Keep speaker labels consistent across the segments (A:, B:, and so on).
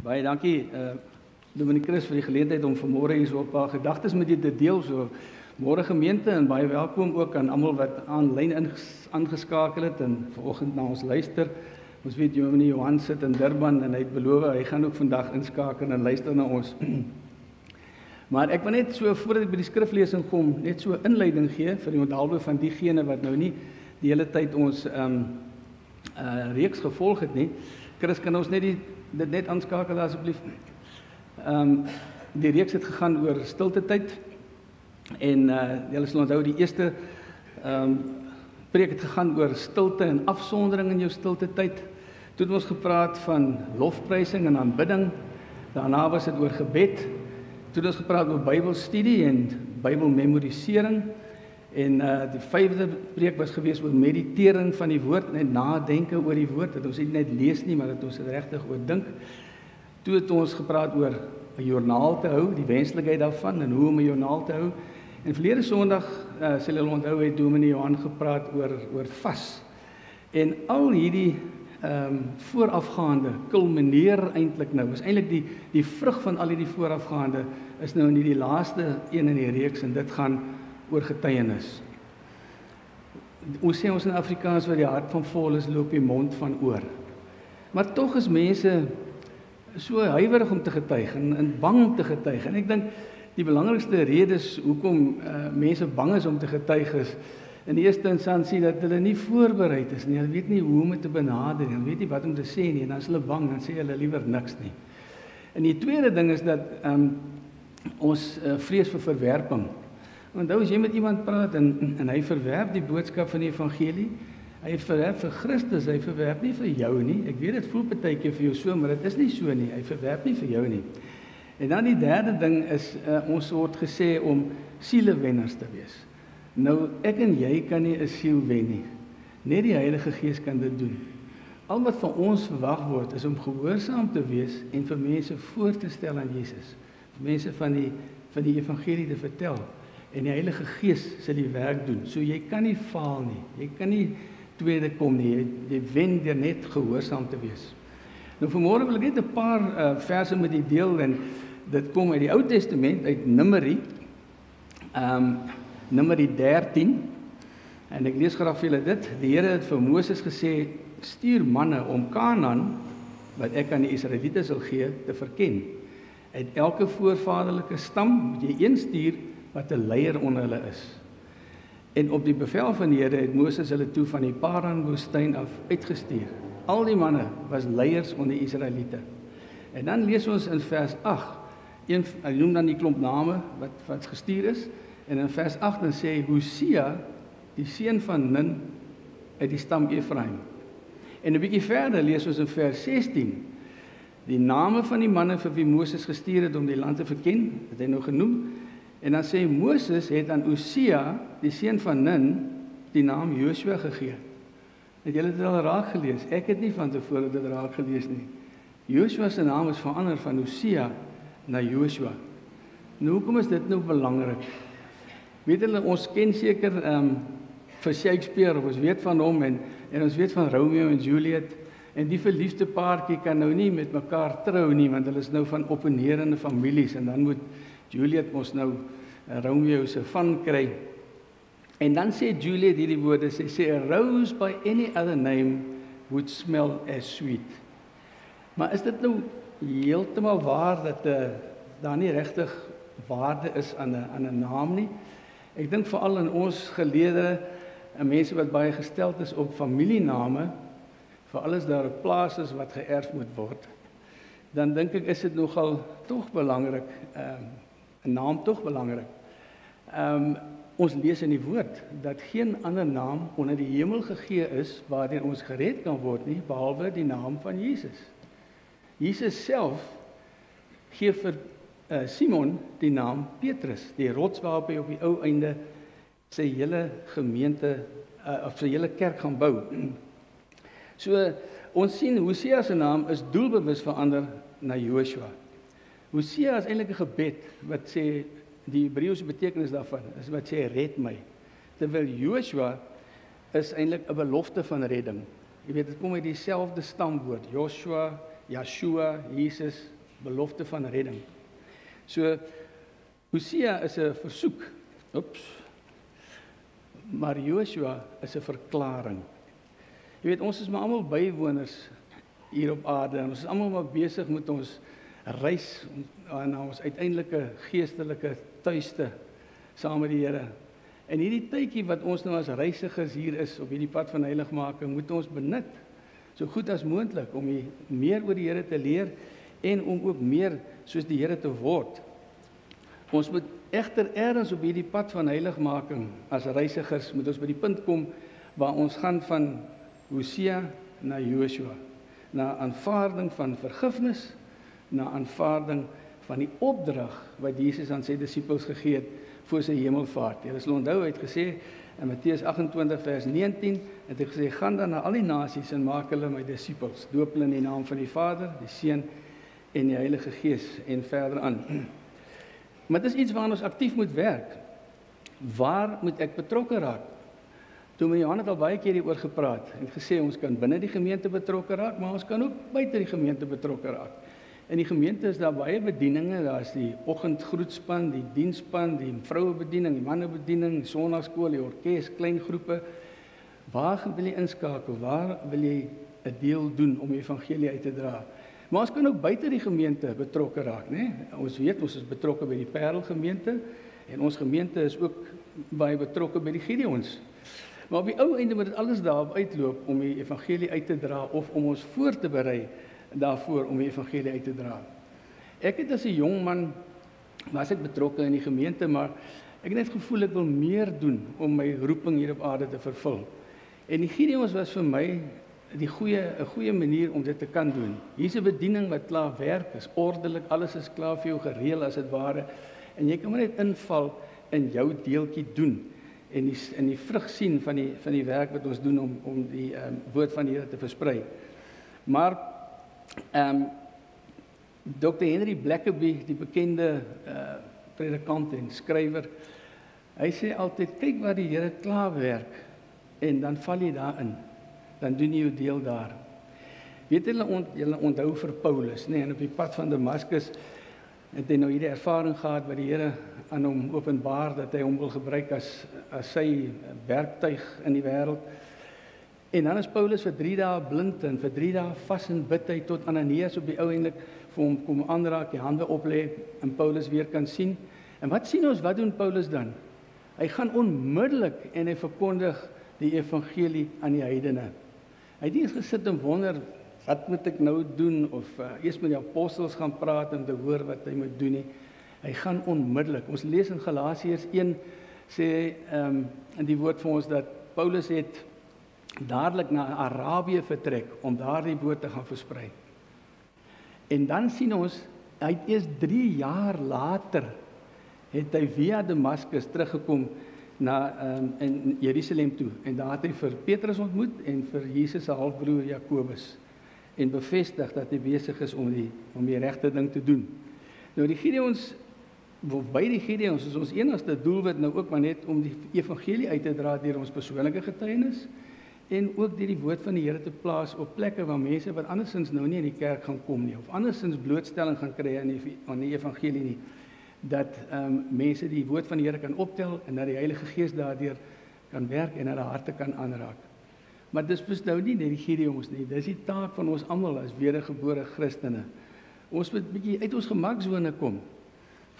A: Baie dankie uh Dominic Chris vir die geleentheid om vanmôre hier so 'n paar gedagtes met julle te deel. So môre gemeente en baie welkom ook aan almal wat aanlyn aangeskakel het en vanoggend na ons luister. Ons weet Johan Johan sit in Durban en hy het beloof hy gaan ook vandag inskakel en luister na ons. maar ek wil net so voordat ek by die skriflesing kom, net so inleiding gee vir die onthaalwe van diegene wat nou nie die hele tyd ons ehm um, uh reeks gevolg het nie. Chris kan ons net die dit net aanskakel asseblief. Ehm um, die reeks het gegaan oor stilte tyd. En uh julle sal onthou die eerste ehm um, preek het gegaan oor stilte en afsondering in jou stilte tyd. Toe het ons gepraat van lofprysing en aanbidding. Daarna was dit oor gebed. Toe het ons gepraat oor Bybelstudie en Bybelmemorisering. En uh die vyfde preek was gewees oor meditering van die woord, net nadenke oor die woord. Dat ons nie net lees nie, maar dat ons dit regtig oor dink. Toe het ons gepraat oor 'n joernaal te hou, die wenslikheid daarvan en hoe om 'n joernaal te hou. En verlede Sondag uh, sal julle onthou het Dominee Johan gepraat oor oor vas. En al hierdie ehm um, voorafgaande kulmineer eintlik nou. Is eintlik die die vrug van al hierdie voorafgaande is nou in hierdie laaste een in die reeks en dit gaan oor getuienis. Ons sê ons in Afrikaans wat die hart van vol is, loop die mond van oor. Maar tog is mense so huiwerig om te getuig en, en bang om te getuig. En ek dink die belangrikste redes hoekom uh, mense bang is om te getuig is in die eerste instansie dat hulle nie voorberei is nie. Hulle weet nie hoe om dit te benader nie. Hulle weet nie wat om te sê nie en dan is hulle bang en sê hulle liewer niks nie. En die tweede ding is dat um, ons uh, vrees vir verwerping. Onthou as jy met iemand praat en en hy verwerp die boodskap van die evangelie, hy verwerp vir Christus, hy verwerp nie vir jou nie. Ek weet dit voel baie keer vir jou so, maar dit is nie so nie. Hy verwerp nie vir jou nie. En dan die derde ding is uh, ons word gesê om sielewenners te wees. Nou ek en jy kan nie 'n siel wen nie. Net die Heilige Gees kan dit doen. Al wat van ons verwag word is om gehoorsaam te wees en vir mense voor te stel aan Jesus. Vir mense van die van die evangelie te vertel en die Heilige Gees sal die werk doen. So jy kan nie faal nie. Jy kan nie tweede kom nie. Jy, jy wen deur net gehoorsaam te wees. Nou vanmôre wil ek net 'n paar uh, verse met u deel en dit kom uit die Ou Testament uit Numeri. Ehm um, Numeri 13. En ek lees graag vir julle dit. Die Here het vir Moses gesê: "Stuur manne om Kanaan wat ek aan die Israeliete sal gee te verken. Uit elke voorvaderlike stam moet jy een stuur wat 'n leier onder hulle is." En op die bevel van die Here het Moses hulle toe van die Paran woestyn af uitgestuur. Al die manne was leiers onder die Israeliete. En dan lees ons in vers 8 een hy noem dan die klomp name wat wat gestuur is en in vers 8 dan sê Hosea die seun van Nun uit die stam Efraim. En 'n bietjie verder lees ons in vers 16 die name van die manne vir wie Moses gestuur het om die land te verken, het hy nou genoem. En dan sê Moses het aan Hosea die seun van Nun die naam Joshua gegee. Het julle dit al raak gelees? Ek het nie van tevore dit raak gelees nie. Joshua se naam is verander van Hosea na Joshua. Nou hoekom is dit nou belangrik? Weet julle ons ken seker ehm um, vir Shakespeare, ons weet van hom en en ons weet van Romeo en Juliet en die verliefde paartjie kan nou nie met mekaar trou nie want hulle is nou van opponerende families en dan moet Juliet mos nou uh, Romeo se van kry. En dan sê Juliet hierdie woorde, sy sê a rose by any other name would smell as sweet. Maar is dit nou heeltemal waar dat uh, daar nie regtig waarde is aan 'n aan 'n naam nie. Ek dink veral in ons geleedere en mense wat baie gesteld is op familiename, veral as daar 'n plaas is wat geërf moet word, dan dink ek is dit nogal tog belangrik, ehm, 'n naam tog belangrik. Ehm um, ons lees in die woord dat geen ander naam onder die hemel gegee is waardeur ons gered kan word nie behalwe die naam van Jesus. Jesus self gee vir uh, Simon die naam Petrus, die rots waarop hy op die ou einde sy hele gemeente uh, of sy hele kerk gaan bou. So ons sien Hosea se naam is doelbewus verander na Joshua. Hosea is eintlik 'n gebed wat sê die Hebreëse betekenis daarvan is wat sê red my. Terwyl Joshua is eintlik 'n belofte van redding. Jy weet dit kom uit dieselfde stamwoord Joshua Yeshua, Jesus, belofte van redding. So Hosea is 'n versoek. Oeps. Maar Joshua is 'n verklaring. Jy weet ons is maar almal bywoners hier op aarde en ons is almal maar besig met ons reis na ons uiteindelike geestelike tuiste saam met die Here. En hierdie tydjie wat ons nou as reisigers hier is op hierdie pad van heiligmaking, moet ons benut so goed as moontlik om meer oor die Here te leer en om ook meer soos die Here te word. Ons moet egter eers op hierdie pad van heiligmaking as reisigers moet ons by die punt kom waar ons gaan van Hosea na Joshua, na aanvaarding van vergifnis, na aanvaarding van die opdrag wat Jesus aan sy disippels gegee het voor sy hemelvaart. Jy sal onthou hy het gesê in Matteus 28 vers 19 het hy gesê gaan dan na al die nasies en maak hulle my disippels doop hulle in die naam van die Vader, die Seun en die Heilige Gees en verder aan. Maar dit is iets waaraan ons aktief moet werk. Waar moet ek betrokke raak? Toe my Johan het al baie keer hieroor gepraat en gesê ons kan binne die gemeente betrokke raak, maar ons kan ook buite die gemeente betrokke raak. In die gemeente is daar baie bedieninge, daar's die oggendgroetspan, die diensspan, die vrouebediening, die mannebediening, die sonnaarskool, die orkes, klein groepe. Waar wil jy inskakel? Waar wil jy 'n deel doen om die evangelie uit te dra? Maar ons kan ook buite die gemeente betrokke raak, né? Ons weet ons is betrokke by die Parel gemeente en ons gemeente is ook baie betrokke by die Gideons. Maar op die ou einde moet dit alles daarop uitloop om die evangelie uit te dra of om ons voor te berei daarvoor om die evangelie uit te dra. Ek het as 'n jong man was ek betrokke in die gemeente, maar ek het net gevoel ek wil meer doen om my roeping hier op aarde te vervul. En die Gideons was vir my die goeie 'n goeie manier om dit te kan doen. Hier's 'n bediening wat klaar werk, is ordelik, alles is klaar vir jou gereël as dit ware. En jy kan maar net inval in jou deeltjie doen en die in die vrug sien van die van die werk wat ons doen om om die um, woord van die Here te versprei. Maar Ehm um, Dr. Henry Blackaby, die bekende uh predikant en skrywer, hy sê altyd kyk wat die Here klaar werk en dan val jy daarin. Dan doen jy jou deel daar. Weet julle ont, julle onthou vir Paulus, nê, nee, en op die pad van Damaskus het hy nou hierdie ervaring gehad wat die Here aan hom openbaar dat hy hom wil gebruik as as sy werktuig in die wêreld. En dan is Paulus vir 3 dae blind en vir 3 dae vas en bid hy tot Ananias op die ou enlik vir hom kom aanraak, die hande oplê en Paulus weer kan sien. En wat sien ons? Wat doen Paulus dan? Hy gaan onmiddellik en hy verkondig die evangelie aan die heidene. Hy het nie gesit en wonder wat moet ek nou doen of uh, eers met die apostels gaan praat om te hoor wat hy moet doen nie. Hy gaan onmiddellik. Ons lees in Galasiërs 1 sê ehm um, in die woord vir ons dat Paulus het dadelik na Arabië vertrek om daardie woord te gaan versprei. En dan sien ons hy het eers 3 jaar later het hy via Damaskus teruggekom na um, in Jerusalem toe en daar het hy vir Petrus ontmoet en vir Jesus se halfbroer Jakobus en bevestig dat hy besig is om die om die regte ding te doen. Nou die Gideons by die Gideons is ons enigste doelwit nou ook maar net om die evangelie uit te dra deur ons persoonlike getuienis en ook deur die woord van die Here te plaas op plekke waar mense wat andersins nou nie in die kerk gaan kom nie of andersins blootstelling gaan kry aan die aan die evangelie nie dat ehm um, mense die woord van die Here kan optel en dat die Heilige Gees daardeur kan werk en hulle harte kan aanraak. Maar dis mos nou nie net die Gideons nie, dis die taak van ons almal as wedergebore Christene. Ons moet bietjie uit ons gemaksone kom.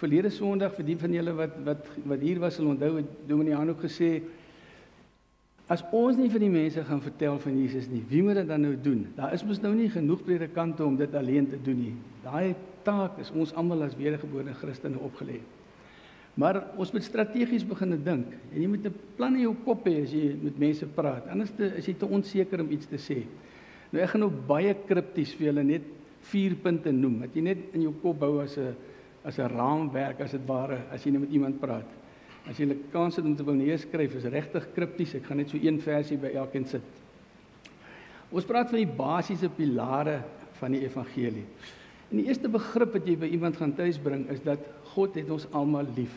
A: Verlede Sondag vir die van julle wat wat wat hier was, sal onthou het Dominee Han ook gesê As ons nie vir die mense gaan vertel van Jesus nie, wie moet dit dan nou doen? Daar is mos nou nie genoeg predikante om dit alleen te doen nie. Daai taak is ons almal as wedergebore Christene opgelê. Maar ons moet strategies begin dink en jy moet 'n plan in jou kop hê as jy met mense praat. Anders te, is jy te onseker om iets te sê. Nou ek gaan nou baie kripties vir julle net vier punte noem wat jy net in jou kop bou as 'n as 'n raamwerk as dit ware as jy net met iemand praat. As jy 'n kans het om te wil neerskryf, is regtig kripties. Ek gaan net so een versie by elkeen sit. Ons praat van die basiese pilare van die evangelie. En die eerste begrip wat jy by iemand gaan tuisbring is dat God het ons almal lief.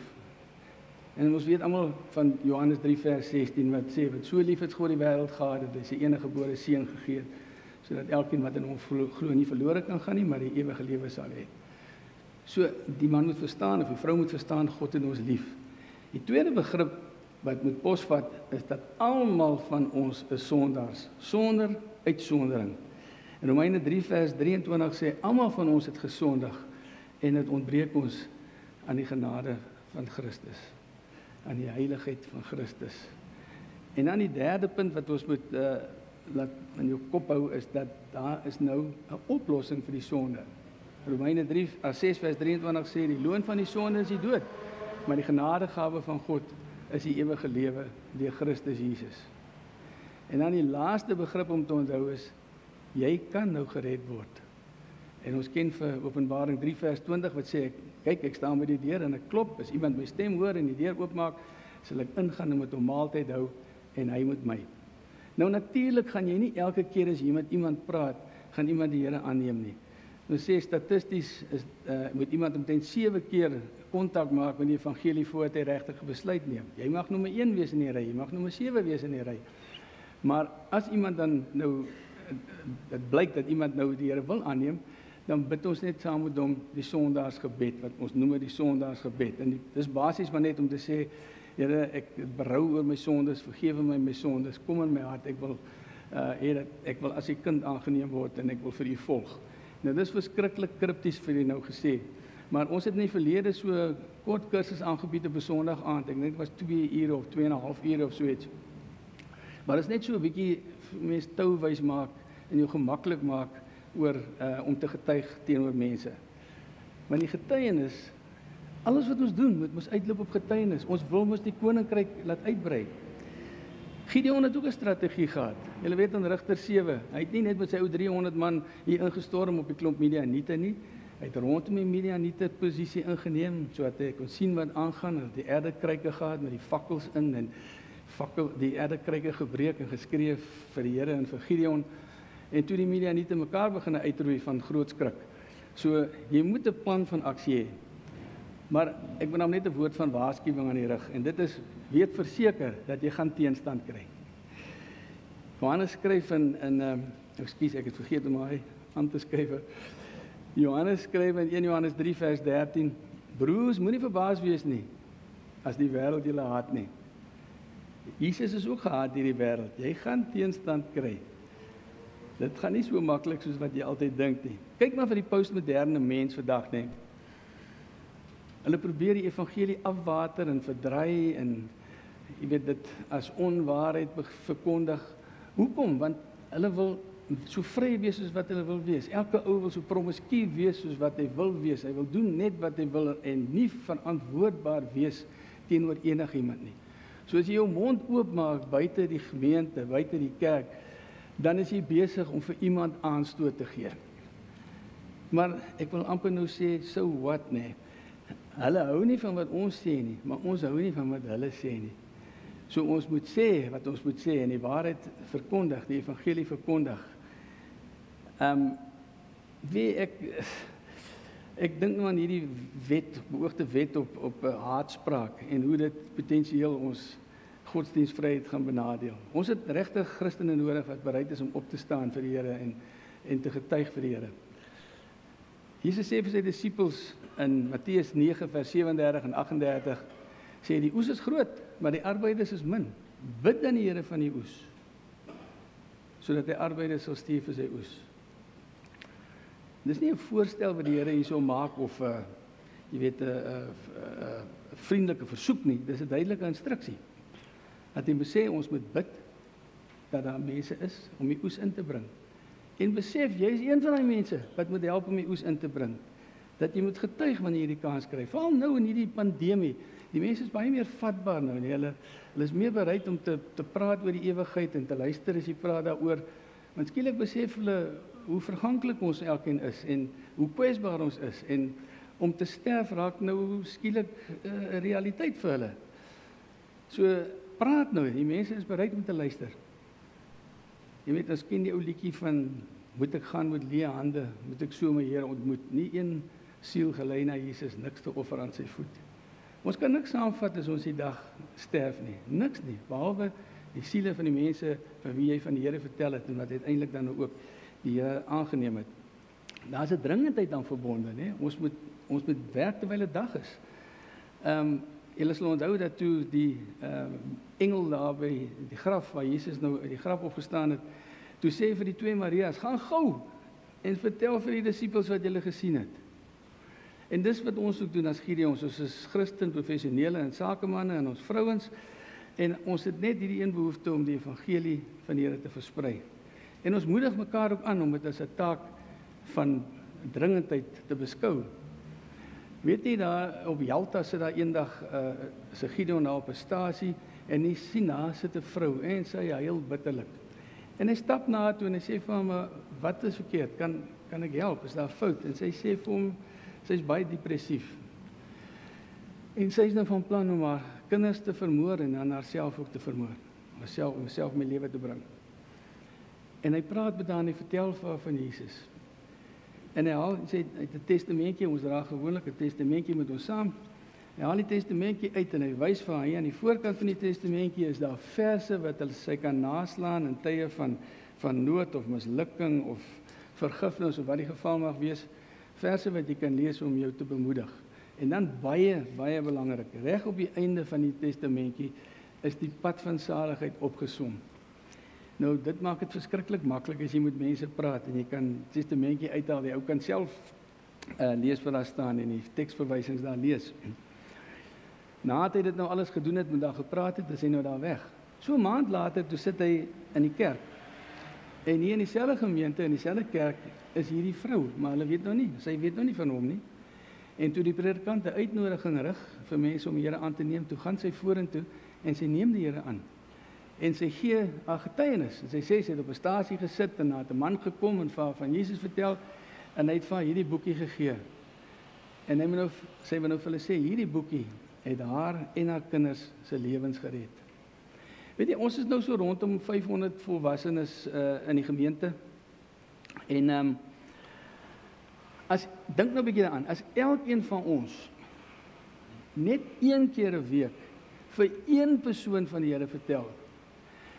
A: En ons weet almal van Johannes 3 vers 16 wat sê wat so lief het God die wêreld gehad dat hy sy enige gebore seun gegee het sodat elkeen wat in hom glo nie verlore kan gaan nie, maar die ewige lewe sal hê. So die man moet verstaan of die vrou moet verstaan God het ons lief. Die tweede begrip wat moet posvat is dat almal van ons is sondaars sonder uitsondering. In Romeine 3 vers 23 sê almal van ons het gesondig en dit ontbreek ons aan die genade van Christus aan die heiligheid van Christus. En dan die derde punt wat ons moet uh laat in jou kop hou is dat daar is nou 'n oplossing vir die sonde. Romeine 3 6 vers 23 sê die loon van die sonde is die dood, maar die genadegawe van God is die ewige lewe deur Christus Jesus. En dan die laaste begrip om te onthou is jy kan nou gered word. En ons ken vir Openbaring 3 vers 20 wat sê ek kyk ek staan by die deur en ek klop as iemand my stem hoor en die deur oopmaak sal ek ingaan en met hom maaltyd hou en hy met my. Nou natuurlik gaan jy nie elke keer as jy met iemand praat gaan iemand die Here aanneem nie. Ons sê statisties is uh, moet iemand omtrent 7 keer kontak maak met die evangelie voordat hy regtig 'n besluit neem. Jy mag nommer 1 wees in die ry, jy mag nommer 7 wees in die ry. Maar as iemand dan nou dit blyk dat iemand nou die Here wil aanneem, dan bid ons net saam met hom die Sondaarsgebed wat ons noem die Sondaarsgebed. En die, dis basies maar net om te sê Here, ek berou oor my sondes, vergewe my my sondes. Kom in my hart. Ek wil uh Here, ek wil as u kind aangeneem word en ek wil vir u volg. Nou dis verskriklik kripties vir u nou gesê. Maar ons het net verlede so kort kursus aangebied op Sondag aand. Ek dink dit was 2 ure of 2 en 'n half ure of so iets. Maar dit is net so 'n bietjie mense tou wys maak en jou gemaklik maak oor uh om te getuig teenoor mense. Want die getuienis alles wat ons doen moet mos uitloop op getuienis. Ons wil mos die koninkryk laat uitbrei. Gideon het ook 'n strategie gehad. Jy weet in Rigter 7, hy het nie net met sy ou 300 man hier ingestorm op die klomp Midianiete nie. Hy het rondom die Midianiete posisie ingeneem sodat hy kon sien wat aangaan en die erdekryke gehad met die fakkels in en fakkel die erdekryke gebreek en geskree vir die Here en vir Gideon en toe die Midianiete mekaar begin uitroei van groot skrik. So jy moet 'n plan van aksie hê. Maar ek wil nou net 'n woord van waarskuwing aan die rig en dit is weet verseker dat jy gaan teenstand kry. Johannes skryf in in ehm uh, ekskuus ek het vergeet om hy aan te skryf. Johannes skryf in 1 Johannes 3 vers 13: Broers, moenie verbaas wees nie as die wêreld julle haat nie. Jesus is ook gehaat deur die wêreld. Jy gaan teenstand kry. Dit gaan nie so maklik soos wat jy altyd dink nie. Kyk maar vir die postmoderne mens vandag net. Hulle probeer die evangelie afwater en verdry en jy weet dit as onwaarheid verkondig. Hoekom? Want hulle wil so vry wees soos wat hulle wil wees. Elke ou wil so promiskuur wees soos wat hy wil wees. Hy wil doen net wat hy wil en nie verantwoordbaar wees teenoor enigiemand nie. So as jy jou mond oopmaak buite die gemeente, buite die kerk, dan is jy besig om vir iemand aanstoot te gee. Maar ek wil amper nou sê, so what nê? Hulle hou nie van wat ons sê nie, maar ons hou nie van wat hulle sê nie. So ons moet sê wat ons moet sê en die waarheid verkondig, die evangelie verkondig. Ehm um, wie ek ek dink nou aan hierdie wet, beoogde wet op op 'n haatspraak en hoe dit potensieel ons godsdienstvryheid gaan benadeel. Ons het regtig Christene nodig wat bereid is om op te staan vir die Here en en te getuig vir die Here. Jesus sê vir sy disippels in Matteus 9 vers 37 en 38 sê die oes is groot, maar die arbeiders is min. Bid dan die Here van die oes sodat hy arbeiders sal stuur vir sy oes. Dis nie 'n voorstel wat die Here hierso maak of 'n uh, jy weet 'n 'n 'n vriendelike versoek nie, dis 'n duidelike instruksie dat hy sê ons moet bid dat daar mense is om die oes in te bring. En besef jy is een van daai mense wat moet help om die oes in te bring. Dat jy moet getuig wanneer jy die kans kry. Veral nou in hierdie pandemie. Die mense is baie meer vatbaar nou. Nee, hulle hulle is meer bereid om te te praat oor die ewigheid en te luister as jy praat daaroor. Want skielik besef hulle hoe verganklik ons elkeen is en hoe kwesbaar ons is en om te sterf raak nou skielik eh, 'n uh, realiteit vir hulle. So praat nou, die mense is bereid om te luister. Jy weet, as ken die ou liedjie van moet ek gaan met leë hande, moet ek so my Here ontmoet. Nie een siel gelei na Jesus niks te offer aan sy voet. Ons kan niks saamvat as ons die dag sterf nie. Niks nie, behalwe die siele van die mense vir wie jy van die Here vertel het en wat uiteindelik dan ook die Here aangeneem het. Daar's 'n dringendheid aan verbonde, né? Ons moet ons moet werk terwyl dit dag is. Ehm um, julle sal onthou dat toe die ehm um, engel daar by die graf waar Jesus nou uit die graf opgestaan het, toe sê vir die twee Maria's, gaan gou en vertel vir die disippels wat julle gesien het. En dis wat ons ook doen as Gideon, ons is Christen professionele en sakemanne en ons vrouens en ons het net hierdie een behoefte om die evangelie van die Here te versprei. En ons moedig mekaar ook aan om dit as 'n taak van dringendheid te beskou. Weet jy daar op Jalta sit daar eendag 'n uh, se Gideon daar op 'n stasie en hy sien daar sit 'n vrou en sy huil bitterlik. En hy stap na haar toe en hy sê vir hom, "Wat is verkeerd? Kan kan ek help? Is daar fout?" En sy sê vir hom, Sy's baie depressief. En sy is nou van plan om haar kinders te vermoor en dan haarself ook te vermoor. Homself homself my lewe te bring. En hy praat met haar en hy vertel vir haar van Jesus. En hy haal sê uit 'n testamentjie, ons dra gewoonlik 'n testamentjie met ons saam. Hy haal die testamentjie uit en hy wys vir haar hier aan die voorkant van die testamentjie is daar verse wat hulle sy kan naslaan in tye van van nood of mislukking of vergifnis of wat die geval mag wees verse wat jy kan lees om jou te bemoedig. En dan baie baie belangrik, reg op die einde van die testamentjie is die pad van saligheid opgesom. Nou dit maak dit verskriklik maklik as jy met mense praat en jy kan testamentjie uithaal, jy ou kan self uh, lees wat daar staan en die teksverwysings daar lees. Nadat hy dit nou alles gedoen het, met daar gepraat het, is hy nou daar weg. So 'n maand later toe sit hy in die kerk En hier in dieselfde gemeente in dieselfde kerk is hierdie vrou, maar hulle weet nog nie, sy weet nog nie van hom nie. En toe die predikant 'n uitnodiging rig vir mense om die Here aan te neem, toe gaan sy vorentoe en sy neem die Here aan. En sy gee haar getuienis. Sy sê sy het op 'n stasie gesit en na 'n man gekom en vir van Jesus vertel en hy het vir hierdie boekie gegee. En hy moet nou sê wanneer nou hulle sê hierdie boekie het haar en haar kinders se lewens gered. Weet jy, ons is nou so rondom 500 volwassenes uh in die gemeente. En ehm um, as dink nou 'n bietjie daaraan, as elkeen van ons net een keer 'n week vir een persoon van die Here vertel,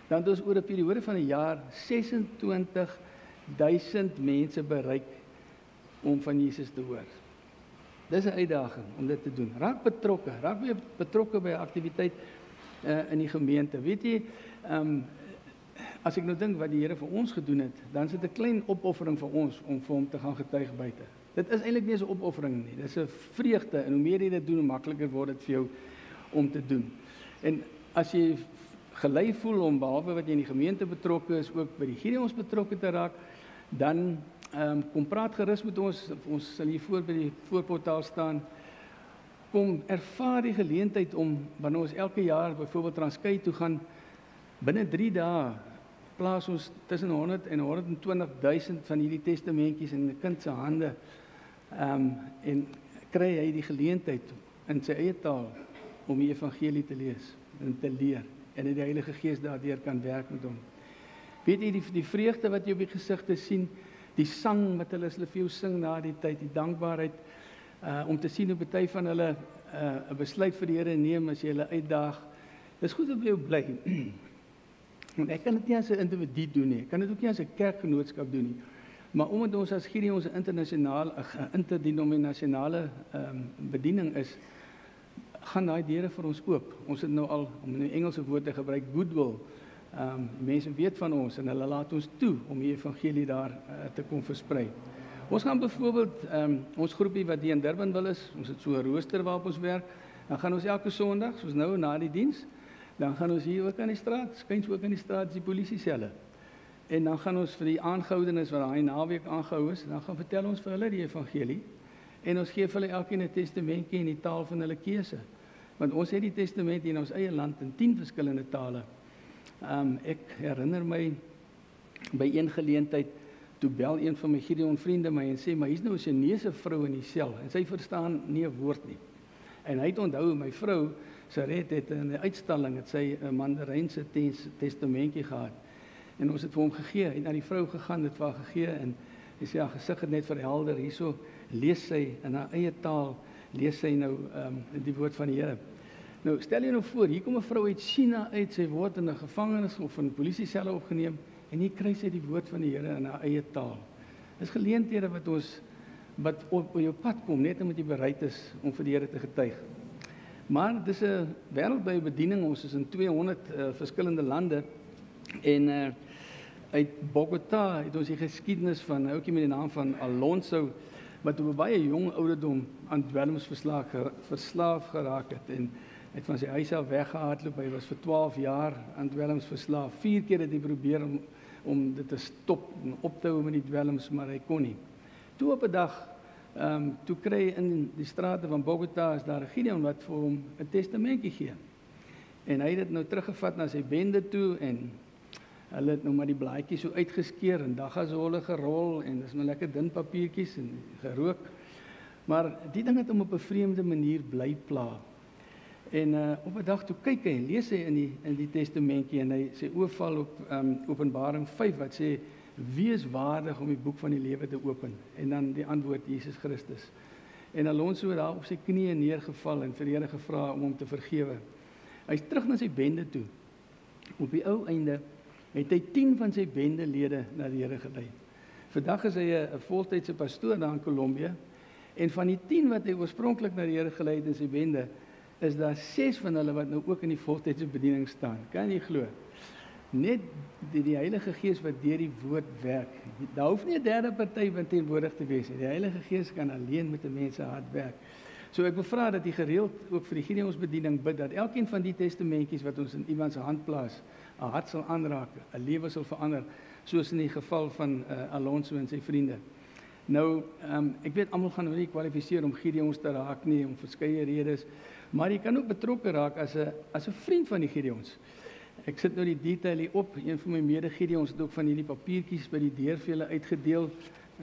A: dan het ons oor 'n periode van 'n jaar 26000 mense bereik om van Jesus te hoor. Dis 'n uitdaging om dit te doen. Raak betrokke, raak betrokke by 'n aktiwiteit uh, in die gemeente. Weet jy, ehm um, as ek nou dink wat die Here vir ons gedoen het, dan is dit 'n klein opoffering vir ons om vir hom te gaan getuig buite. Dit is eintlik nie 'n opoffering nie. Dis 'n vreugde en hoe meer jy dit doen, hoe makliker word dit vir jou om te doen. En as jy gelei voel om behalwe wat jy in die gemeente betrokke is, ook by die Gideons betrokke te raak, dan ehm um, kom praat gerus met ons. Ons sal hier voor by die voorportaal staan kom ervaar die geleentheid om wanneer ons elke jaar byvoorbeeld Transkei toe gaan binne 3 dae plaas ons tussen 100 en 120 000 van hierdie testamentjies in 'n kind se hande. Ehm um, en kry hy die geleentheid in sy eie taal om die evangelie te lees en te leer en die Heilige Gees daardeur kan werk met hom. Weet jy die die vreugde wat jy op die gesigte sien, die sang wat hulle hulle vir jou sing na die tyd, die dankbaarheid uh om te sien hoe baie van hulle uh 'n besluit vir die Here neem as jy hulle uitdaag. Dis goed om jou bly. Want ek kan dit nie as 'n individu doen nie. Ek kan dit ook nie as 'n kerkgenootskap doen nie. Maar omdat ons as Gideon ons internasionaal 'n interdenominasionale ehm um, bediening is, gaan daai deure vir ons oop. Ons het nou al om 'n Engelse woord te gebruik, goodwill. Ehm um, mense weet van ons en hulle laat ons toe om die evangelie daar uh, te kom versprei. Ons gaan byvoorbeeld ehm um, ons groepie wat hier in Durban wil is, ons het so 'n rooster waarop ons werk. Dan gaan ons elke Sondag, soos nou na die diens, dan gaan ons hier ook aan die straat, skuins ook aan die straat die polisie selle. En dan gaan ons vir die aangehoudenes wat daai naweek aangehou is, dan gaan vertel ons vir hulle die evangelie. En ons gee vir hulle elkeen 'n testamentjie in die taal van hulle keuse. Want ons het die testament in ons eie land in 10 verskillende tale. Um, ek herinner my by een geleentheid toe bel een van my Gideon vriende my en sê maar hier's nou 'n Chinese vrou in die sel en sy verstaan nie 'n woord nie. En hy het onthou my vrou Saret het in 'n uitstalling het sy 'n Mandarynse tes, testamentjie gehad. En ons het vir hom gegee en na die vrou gegaan vir haar gegee en hy sê haar gesig het net verhelder hierso lees sy in haar eie taal lees sy nou ehm um, die woord van die Here. Nou stel jy nou voor hier kom 'n vrou uit China uit sy word in 'n gevangenis of in 'n polisie selle opgeneem en hier kry sy die woord van die Here in haar eie taal. Dis geleenthede wat ons wat op, op jou pad kom net omdat jy bereid is om vir die Here te getuig. Maar dis 'n wêreldwye bediening. Ons is in 200 uh, verskillende lande en uh, uit Bogota het ons die geskiedenis van 'n ouetjie met die naam van Alonso wat op 'n baie jong ouderdom aan dwelmsverslaaf verslaaf geraak het en het van sy huis af weggehardloop. Hy was vir 12 jaar aan dwelmsverslaaf. Vier keer het hy probeer om om dit te stop en op te hou met die dwelms, maar hy kon nie. Toe op 'n dag ehm um, toe kry hy in die strate van Bogota is daar 'n Gideon wat vir hom 'n testamentjie gee. En hy het dit nou teruggevat na sy bende toe en hulle het nou maar die blaadjies so uitgeskeer en dan gaan hulle gerol en dis nou lekker dun papiertjies en gerook. Maar die ding het hom op 'n vreemde manier bly pla. En uh, op 'n dag toe kyk hy en lees hy in die in die testamentjie en hy sê oorval op um, Openbaring 5 wat sê wie is waardig om die boek van die lewe te open en dan die antwoord Jesus Christus. En Alonso het daar op sy knieë neergeval en vir die Here gevra om hom te vergewe. Hy's terug na sy bende toe. Op die ou einde het hy 10 van sy bendelede na die Here gelei. Vandag is hy 'n voltydse pastoor daar in Kolombia en van die 10 wat hy oorspronklik na die Here gelei het in sy bende is daar 6 van hulle wat nou ook in die voltydse bediening staan. Kan jy glo? net die, die Heilige Gees wat deur die woord werk. Daar hoef nie 'n derde party van teenwoordig te wees nie. Die Heilige Gees kan alleen met 'n mens se hart werk. So ek bevra dat jy gereeld ook vir die Gideonsbediening bid dat elkeen van die testamentjies wat ons in iemand se hand plaas, 'n hart sal aanraak, 'n lewe sal verander, soos in die geval van uh, Alonso en sy vriende. Nou, um, ek weet almal gaan nie kwalifiseer om Gideons te raak nie om verskeie redes, maar jy kan ook betrokke raak as 'n as 'n vriend van die Gideons. Ek sit nou die detail hier op. Een van my mede-Gideons het ook van hierdie papiertjies by die deur vir julle uitgedeel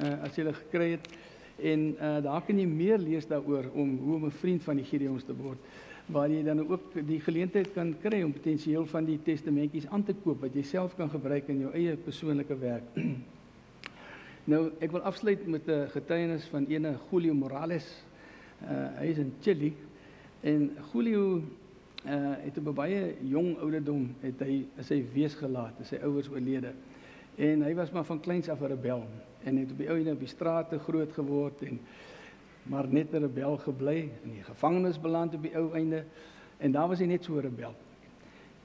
A: uh as julle gekry het. En uh daar kan jy meer lees daaroor om hoe om 'n vriend van die Gideons te word waar jy dan ook die geleentheid kan kry om potensieel van die testamentjies aan te koop wat jy self kan gebruik in jou eie persoonlike werk. nou, ek wil afsluit met 'n getuienis van ene Julio Morales. Uh hy is in Chili en Julio uh het op baie jong ouderdom het hy sy wees gelaat, sy ouers oorlede. En hy was maar van kleins af 'n rebel en het op die ou ene op die strate groot geword en maar net 'n rebel gebly in die gevangenis beland op die ou einde en daar was hy net so 'n rebel.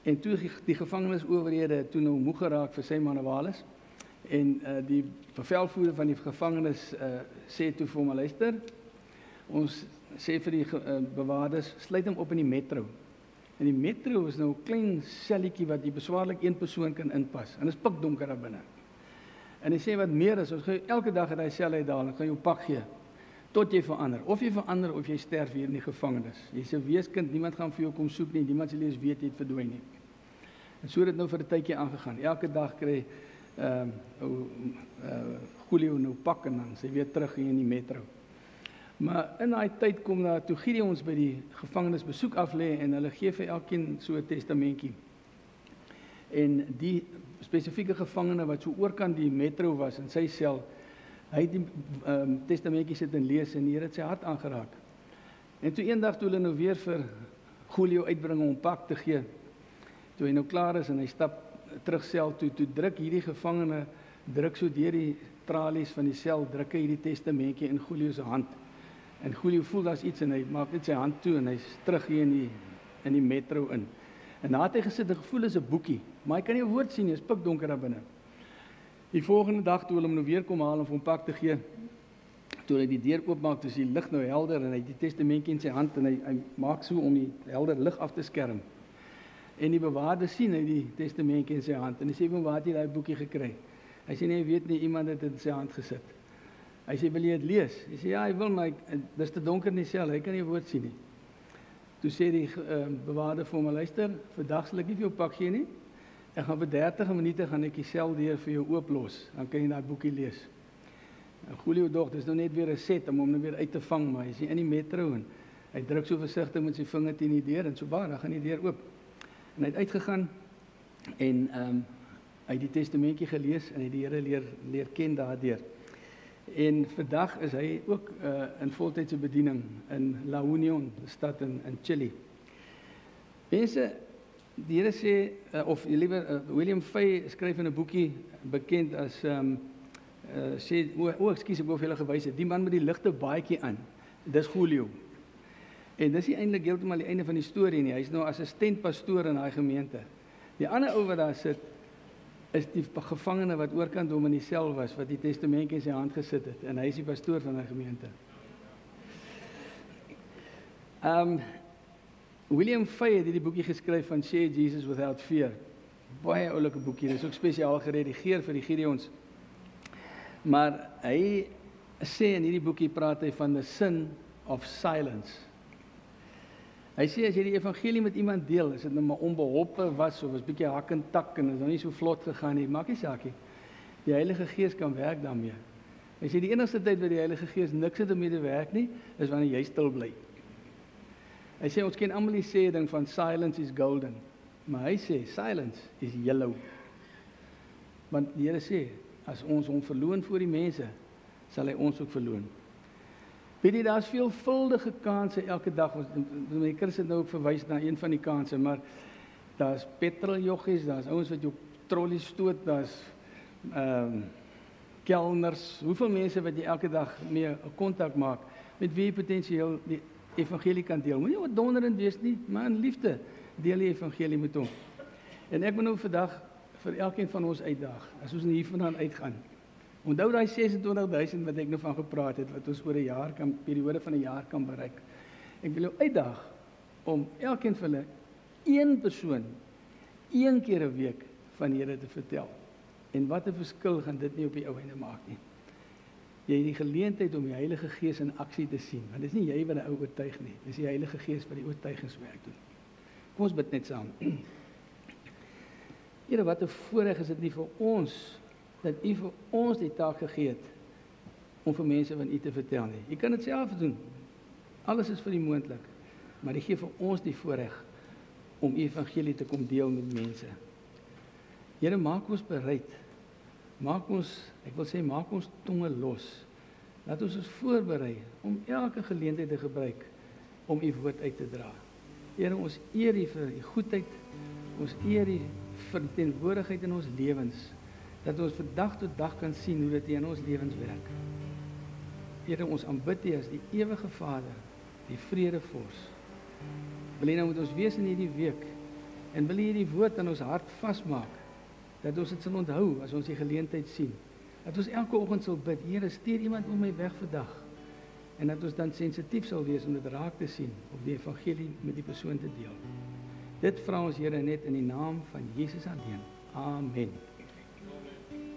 A: En toe die gevangenis owerhede toe nou moeg geraak vir sy manewales en uh die bevelvoerder van die gevangenis uh sê toe vir hom luister ons sê vir die uh, bewaarders sluit hom op in die metro En die metro is nou 'n klein selletjie wat jy beswaarlik een persoon kan inpas. En dit is pikdonker daar binne. En hy sê wat meer is, ons gaan elke dag uit daai sel uitdaal en gaan jou pak gee tot jy verander. Of jy verander of jy sterf hier in die gevangenis. Jy's 'n weeskind, niemand gaan vir jou kom soek nie. Niemand sal eens weet jy het verdwyn nie. En so het dit nou vir 'n tydjie aangegaan. Elke dag kry ehm uh, ou uh Julio nou pak en dan sy weer terug hier in die metro. Maar in daai tyd kom daar toe Gideon ons by die gevangenis besoek af lê en hulle gee vir elkeen so 'n testamentjie. En die spesifieke gevangene wat so oorkant die metro was in sy sel, hy het die um, testamentjie sit en lees en die Here het sy hart aangeraak. En toe eendag toe hulle nou weer vir Julio uitbring om pak te gee, toe hy nou klaar is en hy stap terug sel toe, toe druk hierdie gevangene druk so deur die tralies van die sel, druk hy hierdie testamentjie in Julio se hand. En Julio voel daar's iets en hy maak net sy hand toe en hy's terug hier in die in die metro in. En na het hy gesit en gevoel is 'n boekie, maar hy kan nie 'n woord sien nie, is pikdonker daar binne. Die volgende dag toe hulle hom nou weer kom haal om hom pak te gee, toe hy die deur oopmaak, toe is die lig nou helder en hy het die testamentjie in sy hand en hy hy maak so om die helder lig af te skerm. En die bewaarder sien hy die testamentjie in sy hand en hy sê hom waar het jy daai boekie gekry? Hy sê nee, weet nie iemand het dit in sy hand gesit. Hy sê wil jy dit lees? Hy sê ja, hy wil maar dis te donker in die sel, hy kan nie woord sien nie. Toe sê die uh, bewaarder vir hom luister, vandag sal ek nie vir jou pak gee nie. Ek gaan vir 30 minute gaan ek die sel deur vir jou ooplos. Dan kan jy daai boekie lees. Julio dog, dis nou net weer 'n set om hom nou weer uit te vang, maar hy is in die metro en hy druk so versigtig met sy vinger teen die deur en so waar, dan gaan die deur oop. En hy het uitgegaan en ehm um, hy het die testamentjie gelees en hy die Here leer leer ken daardeur. En vandag is hy ook uh, in voltydse bediening in La Union, stad in in Chili. Mense, die Here sê uh, of liewer uh, William Fay skryf in 'n boekie bekend as ehm um, uh, sê o, o ekskuus ek wou vir julle gewys het, die man met die ligte baadjie aan. Dis Julio. En dis nie eintlik heeltemal die einde van die storie nie. Hy's nou assistent pastoor in daai gemeente. Die ander ou wat daar sit is die gevangene wat oorkant hom in die sel was wat die testamentjie in sy hand gesit het en hy is die pastoor van daai gemeente. Ehm um, William Fay het hierdie boekie geskryf van Share Jesus Without Fear. Baie oulike boekie. Dit is ook spesiaal geredigeer vir die Gideons. Maar hy sê in hierdie boekie praat hy van the sin of silence. Hy sê as jy die evangelie met iemand deel, is dit nou maar onbeholpe was of was bietjie hak en tak en is nou nie so vlot gegaan nie, maak nie saak nie. Die Heilige Gees kan werk daarmee. Hy sê die enigste tyd wat die Heilige Gees niks het om mee te werk nie, is wanneer jy stil bly. Hy sê ons ken almal die sê ding van silence is golden. Maar hy sê silence is yellow. Want die Here sê as ons hom verloon voor die mense, sal hy ons ook verloon. Weet jy daar's veelvuldige kansse elke dag. My kinders het nou ook verwys na een van die kansse, maar daar's petroljoggies, daar's ouens wat jou trollies stoot, daar's ehm um, kelners. Hoeveel mense wat jy elke dag mee 'n kontak maak met wie potensieel die evangelie kan deel. Moenie donderend wees nie, maar in liefde deel die evangelie met hom. En ek wil nou vandag vir elkeen van ons uitdaag as ons hiervandaan uitgaan. Onthou daai 26000 wat ek nou van gepraat het wat ons oor 'n jaar kan periode van 'n jaar kan bereik. Ek wil jou uitdaag om elkeen van hulle een persoon een keer 'n week van Here te vertel. En wat 'n verskil gaan dit nie op die ou einde maak nie jy die geleentheid om die Heilige Gees in aksie te sien. Want dit is nie jy wat die ou oortuig nie. Dis die Heilige Gees wat die oortuigingswerk doen. Kom ons bid net saam. Here, wat 'n voorreg is dit nie vir ons dat U vir ons die taak gegee het om vir mense van U te vertel nie. U kan dit self doen. Alles is vir U moontlik. Maar U gee vir ons die voorreg om U evangelie te kom deel met mense. Here, maak ons bereid Maak ons, ek wil sê maak ons tonge los. Laat ons ons voorberei om elke geleentheid te gebruik om u woord uit te dra. Here, ons eer u vir u goedheid. Ons eer u vir teenwoordigheid in ons lewens dat ons van dag tot dag kan sien hoe dit in ons lewens werk. Here, ons aanbid u as die ewige Vader, die vredevors. Wil u nou met ons wees in hierdie week en wil u hierdie woord in ons hart vasmaak dat ons dit sal onthou as ons die geleentheid sien. Dat ons elke oggend sal bid, Here, stuur iemand om my weg vandag. En dat ons dan sensitief sal wees om dit raak te sien of die evangelie met die persoon te deel. Dit vra ons Here net in die naam van Jesus alleen. Amen.